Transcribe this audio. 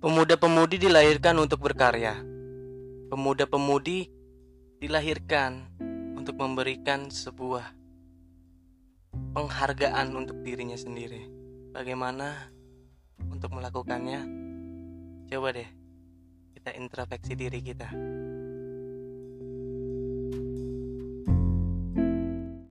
Pemuda-pemudi dilahirkan untuk berkarya. Pemuda-pemudi dilahirkan untuk memberikan sebuah penghargaan untuk dirinya sendiri. Bagaimana untuk melakukannya? Coba deh kita introspeksi diri kita.